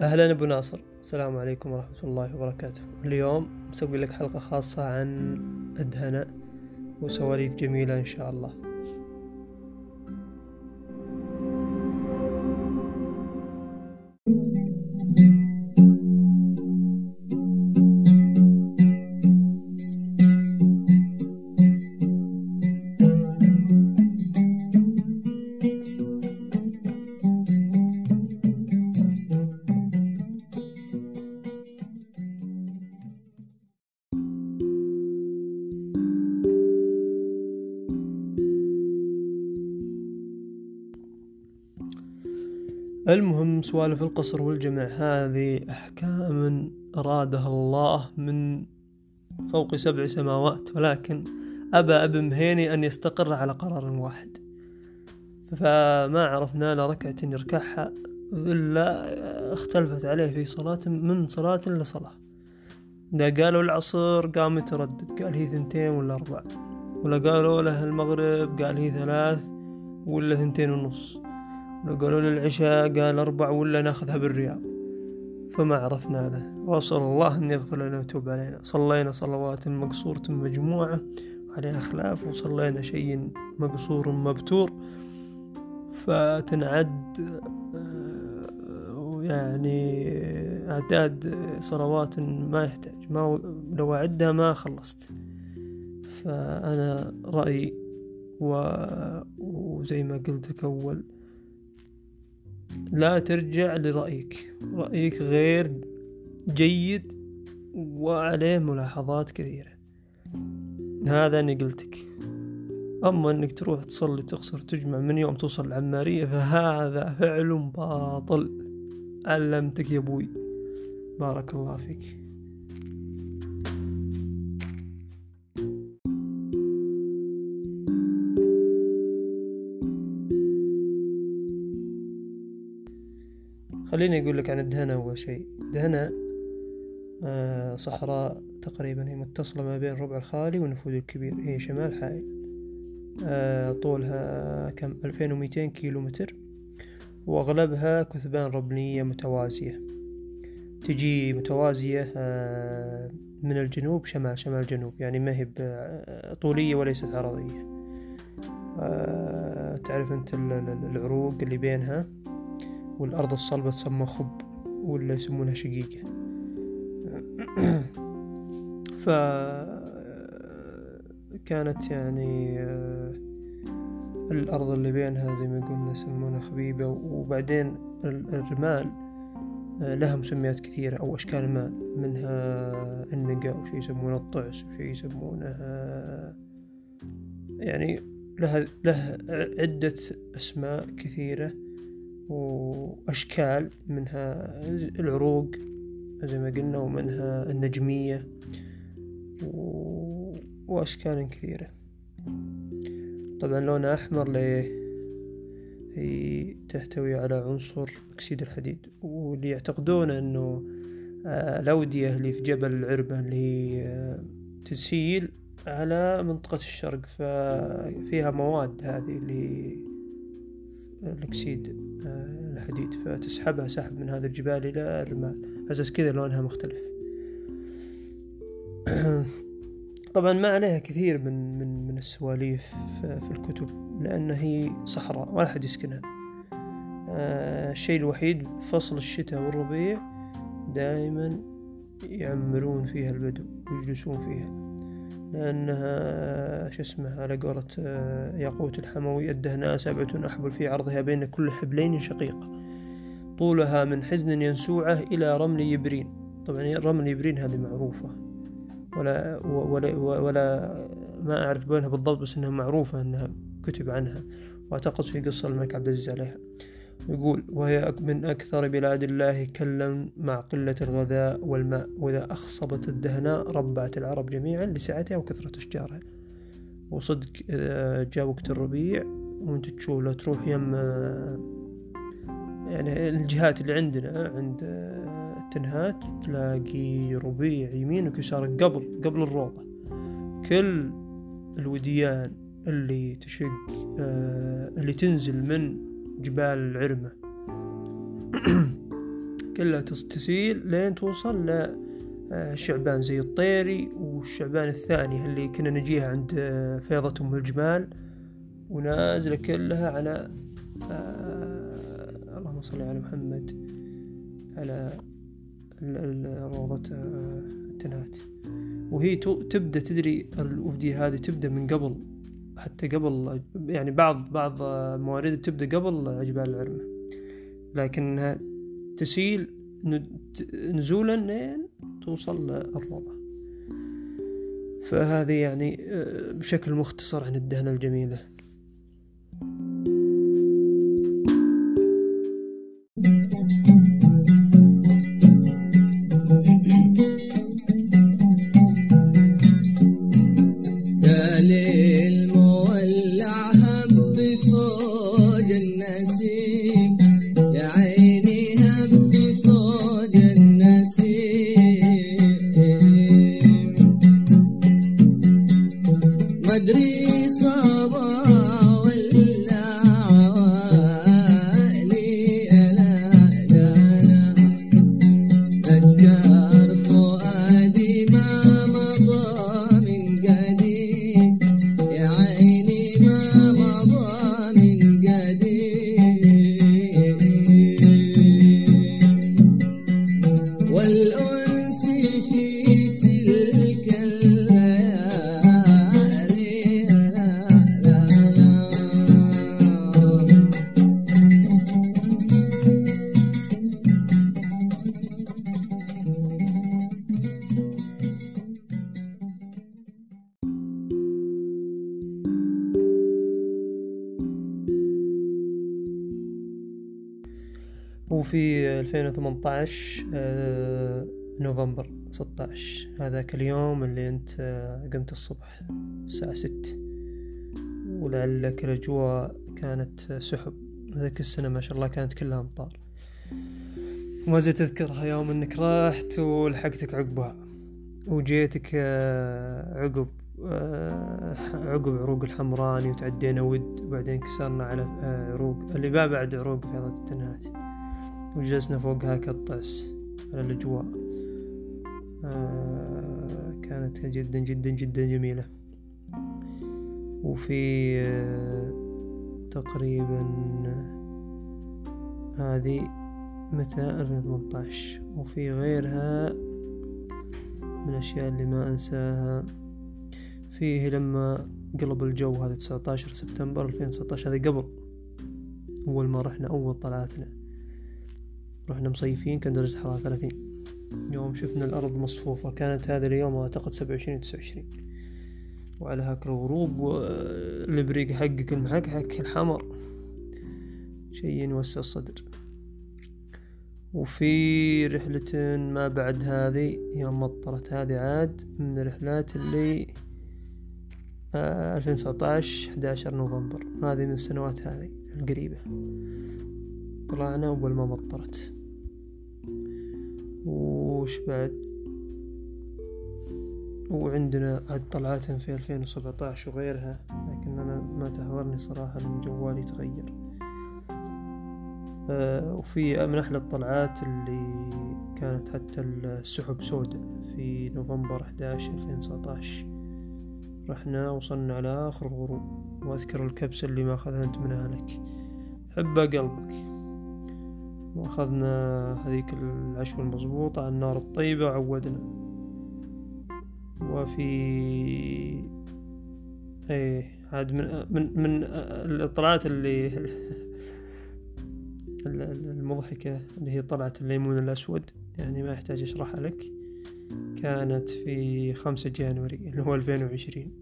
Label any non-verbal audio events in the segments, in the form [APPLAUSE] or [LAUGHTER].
أهلا أبو ناصر. السلام عليكم ورحمة الله وبركاته. اليوم مسوي لك حلقة خاصة عن الدهنة وسواليف جميلة إن شاء الله. المهم سوالف القصر والجمع هذه أحكام أرادها الله من فوق سبع سماوات ولكن أبى ابن مهيني أن يستقر على قرار واحد. فما عرفنا له ركعة يركعها إلا اختلفت عليه في صلاة من صلاة لصلاة. إذا قالوا العصر قام يتردد قال هي ثنتين ولا أربع ولا قالوا له المغرب قال هي ثلاث ولا ثنتين ونص. لو قالوا العشاء قال أربع ولا ناخذها بالرياض. فما عرفنا له. وأسأل الله أن يغفر لنا ويتوب علينا. صلينا صلوات مقصورة مجموعة عليها خلاف وصلينا شيء مقصور مبتور. فتنعد آه، يعني أعداد صلوات ما يحتاج. ما لو أعدها ما خلصت. فأنا رأيي وزي ما قلت أول لا ترجع لرأيك. رأيك غير جيد وعليه ملاحظات كثيرة. هذا أنا قلتك. أما أنك تروح تصلي تقصر تجمع من يوم توصل العمارية فهذا فعل باطل. علمتك يا أبوي. بارك الله فيك. خليني أقول لك عن الدهنة أول شيء. دهنة آه، صحراء تقريبا هي متصلة ما بين الربع الخالي والنفوذ الكبير هي شمال حائل آه، طولها كم؟ ألفين وميتين كيلو متر وأغلبها كثبان ربنية متوازية. تجي متوازية آه، من الجنوب شمال شمال جنوب. يعني ما هي طولية وليست عرضية. تعرف أنت العروق اللي بينها؟ والأرض الصلبة تسمى خب ولا يسمونها شقيقة [CLEARS THROAT] ف كانت يعني آه، الأرض اللي بينها زي ما قلنا يسمونها خبيبة وبعدين الرمال آه، لها مسميات كثيرة أو أشكال مال منها النقا وشي يسمونه الطعس وشي يسمونها يعني لها له عدة أسماء كثيرة. وأشكال منها العروق زي ما قلنا ومنها النجمية وأشكال كثيرة. طبعا لونها أحمر ليه؟ هي تحتوي على عنصر أكسيد الحديد واللي يعتقدون أنه آه، الأودية اللي في جبل العربة اللي هي آه، تسيل على منطقة الشرق ففيها مواد هذه اللي الأكسيد. الحديد. فتسحبها سحب من هذا الجبال إلى الرمال أساس كذا لونها مختلف. [CLEARS THROAT] طبعا ما عليها كثير من من من السواليف في الكتب لأن هي صحراء ولا أحد يسكنها. آه، الشيء الوحيد فصل الشتاء والربيع دائما يعمرون فيها البدو ويجلسون فيها. لأنها شو اسمه على قولة آه، ياقوت الحموي الدهناء سبعة أحبل في عرضها بين كل حبلين شقيقة طولها من حزن ينسوعه إلى رمل يبرين. طبعا رمل يبرين هذه معروفة. ولا ولا ولا ما أعرف وينها بالضبط بس إنها معروفة إنها كتب عنها. وأعتقد في قصة الملك عبد العزيز عليها. يقول وهي من أكثر بلاد الله كلا مع قلة الغذاء والماء وإذا أخصبت الدهناء ربعت العرب جميعا لسعتها وكثرة أشجارها. وصدق جاء وقت الربيع وأنت تشوف لو تروح يم يعني الجهات اللي عندنا عند التنهات تلاقي ربيع يمينك ويسارك قبل قبل الروضة. كل الوديان اللي تشق اللي تنزل من جبال العرمة. [CLEARS THROAT] كلها تسيل لين توصل لشعبان زي الطيري والشعبان الثاني اللي كنا نجيها عند فيضة أم الجمال ونازلة كلها على آه اللهم صل على محمد على روضة آه التنات وهي تبدأ تدري الأودية هذه تبدأ من قبل حتى قبل يعني بعض بعض موارد تبدأ قبل جبال العرمة لكنها تسيل نزولا لين توصل للروضة فهذه يعني آه، بشكل مختصر عن الدهنة الجميلة. وفي 2018 آه، نوفمبر 16 هذاك اليوم اللي انت آه، قمت الصبح الساعة ستة. ولعلك الأجواء كانت سحب. ذاك السنة ما شاء الله كانت كلها أمطار. وما زلت تذكرها يوم إنك رحت ولحقتك عقبها. وجيتك آه، عقب عقب عروق الحمراني وتعدينا ود وبعدين كسرنا على عروق اللي بعد عروق فيضة التنهات. وجلسنا فوقها كالطعس على الأجواء. آه كانت جدا جدا جدا جميلة. وفي آه تقريبا هذه متى؟ 2018 وفي غيرها من الأشياء اللي ما أنساها فيه لما قلب الجو هذا 19 سبتمبر 2019 هذا قبل أول ما رحنا أول طلعتنا. رحنا مصيفين كان درجة الحرارة ثلاثين. يوم شفنا الأرض مصفوفة كانت هذا اليوم أعتقد سبعة وعشرين تسعة وعشرين. وعلى هاك الغروب والبريق حقك المحقحك الحمر. شي يوسع الصدر. وفي رحلة ما بعد هذه يوم مطرت هذه عاد من الرحلات اللي آه، ألفين تسعتاش حداشر نوفمبر. هذه من السنوات هذه القريبة. طلعنا أول ما مطرت وش بعد وعندنا عاد طلعات في 2017 وغيرها لكن أنا ما تحضرني صراحة لأن جوالي تغير. آه وفي من أحلى الطلعات اللي كانت حتى السحب سوداء في نوفمبر 11 2019 رحنا وصلنا على آخر الغروب وأذكر الكبسة اللي ما أنت من أهلك حبة قلبك. وأخذنا هذيك العشوة المضبوطة على النار الطيبة وعودنا وفي إيه عاد من من من الطلعات اللي [LAUGHS] المضحكة اللي هي طلعة الليمون الأسود يعني ما يحتاج أشرحها لك كانت في خمسة جانوري اللي هو ألفين وعشرين.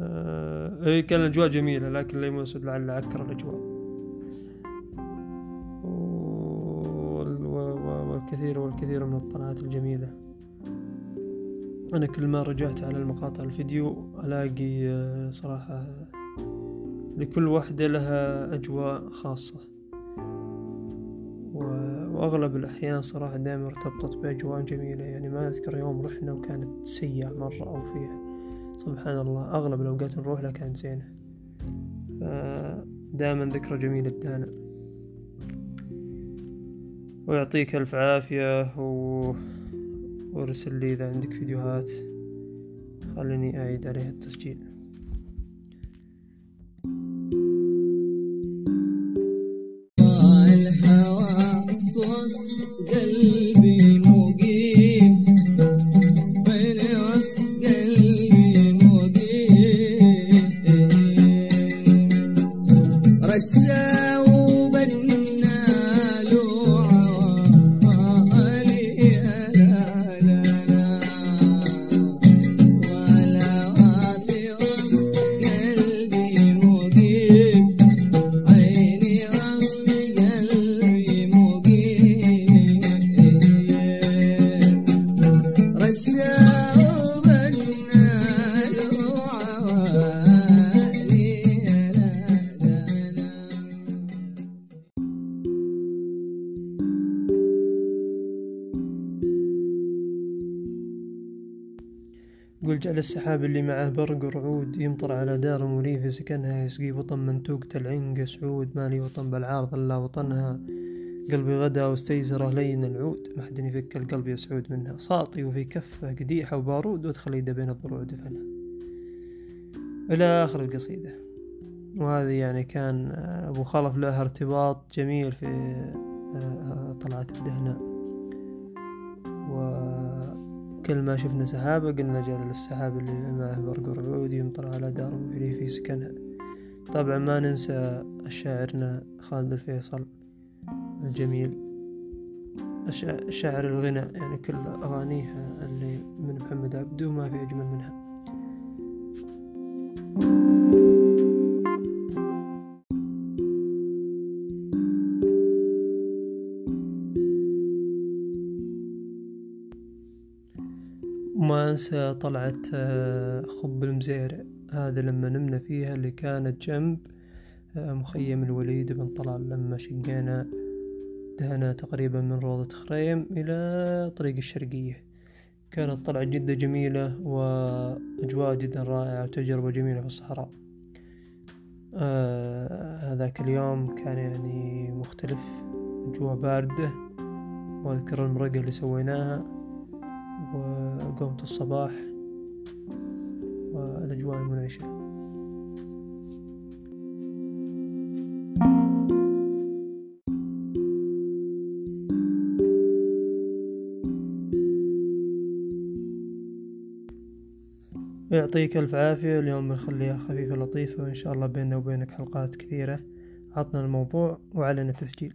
آه كان الأجواء جميلة لكن الليمون الأسود لعل عكر الأجواء. والكثير والكثير من الطلعات الجميلة. أنا كل ما رجعت على المقاطع الفيديو ألاقي آه، صراحة لكل واحدة لها أجواء خاصة. وأغلب الأحيان صراحة دائما ارتبطت بأجواء جميلة. يعني ما أذكر يوم رحنا وكانت سيئة مرة أو فيها. سبحان الله أغلب الأوقات نروح لها كانت زينة. دائما ذكرى جميلة دانا ويعطيك ألف عافية و... وأرسل لي إذا عندك فيديوهات. خليني أعيد عليها التسجيل. يقول جعل السحاب اللي معه برق ورعود يمطر على دار مريفة سكنها يسقي وطن منتوق العنق سعود مالي وطن بالعارض الا وطنها. قلبي غدا واستيسره لين العود ما حد يفك القلب يسعود منها. ساطي وفي كفه قديحة وبارود وادخل يده بين الضروع دفنها إلى آخر القصيدة. وهذه يعني كان آه، أبو خلف له ارتباط جميل في آه، طلعة الدهنة وكل ما شفنا سحابة قلنا جعل السحاب اللي معه برق ورعود يمطر على دار وفي في سكنها. طبعا ما ننسى شاعرنا خالد الفيصل الجميل. شاعر الغنى يعني كل أغانيه اللي من محمد عبده ما في أجمل منها. وما أنسى طلعة آه، خب المزيرع هذا لما نمنا فيها اللي كانت جنب آه، مخيم الوليد بن طلال. لما شقينا دهنا تقريبا من روضة خريم إلى طريق الشرقية. كانت طلعة جدا جميلة وأجواء جدا رائعة وتجربة جميلة في الصحراء. آه هذاك اليوم كان يعني مختلف أجواء باردة. وأذكر المرقة اللي سويناها. وقومة الصباح والأجواء المنعشة. يعطيك ألف عافية اليوم بنخليها خفيفة لطيفة وإن شاء الله بيننا وبينك حلقات كثيرة. عطنا الموضوع وعلنا تسجيل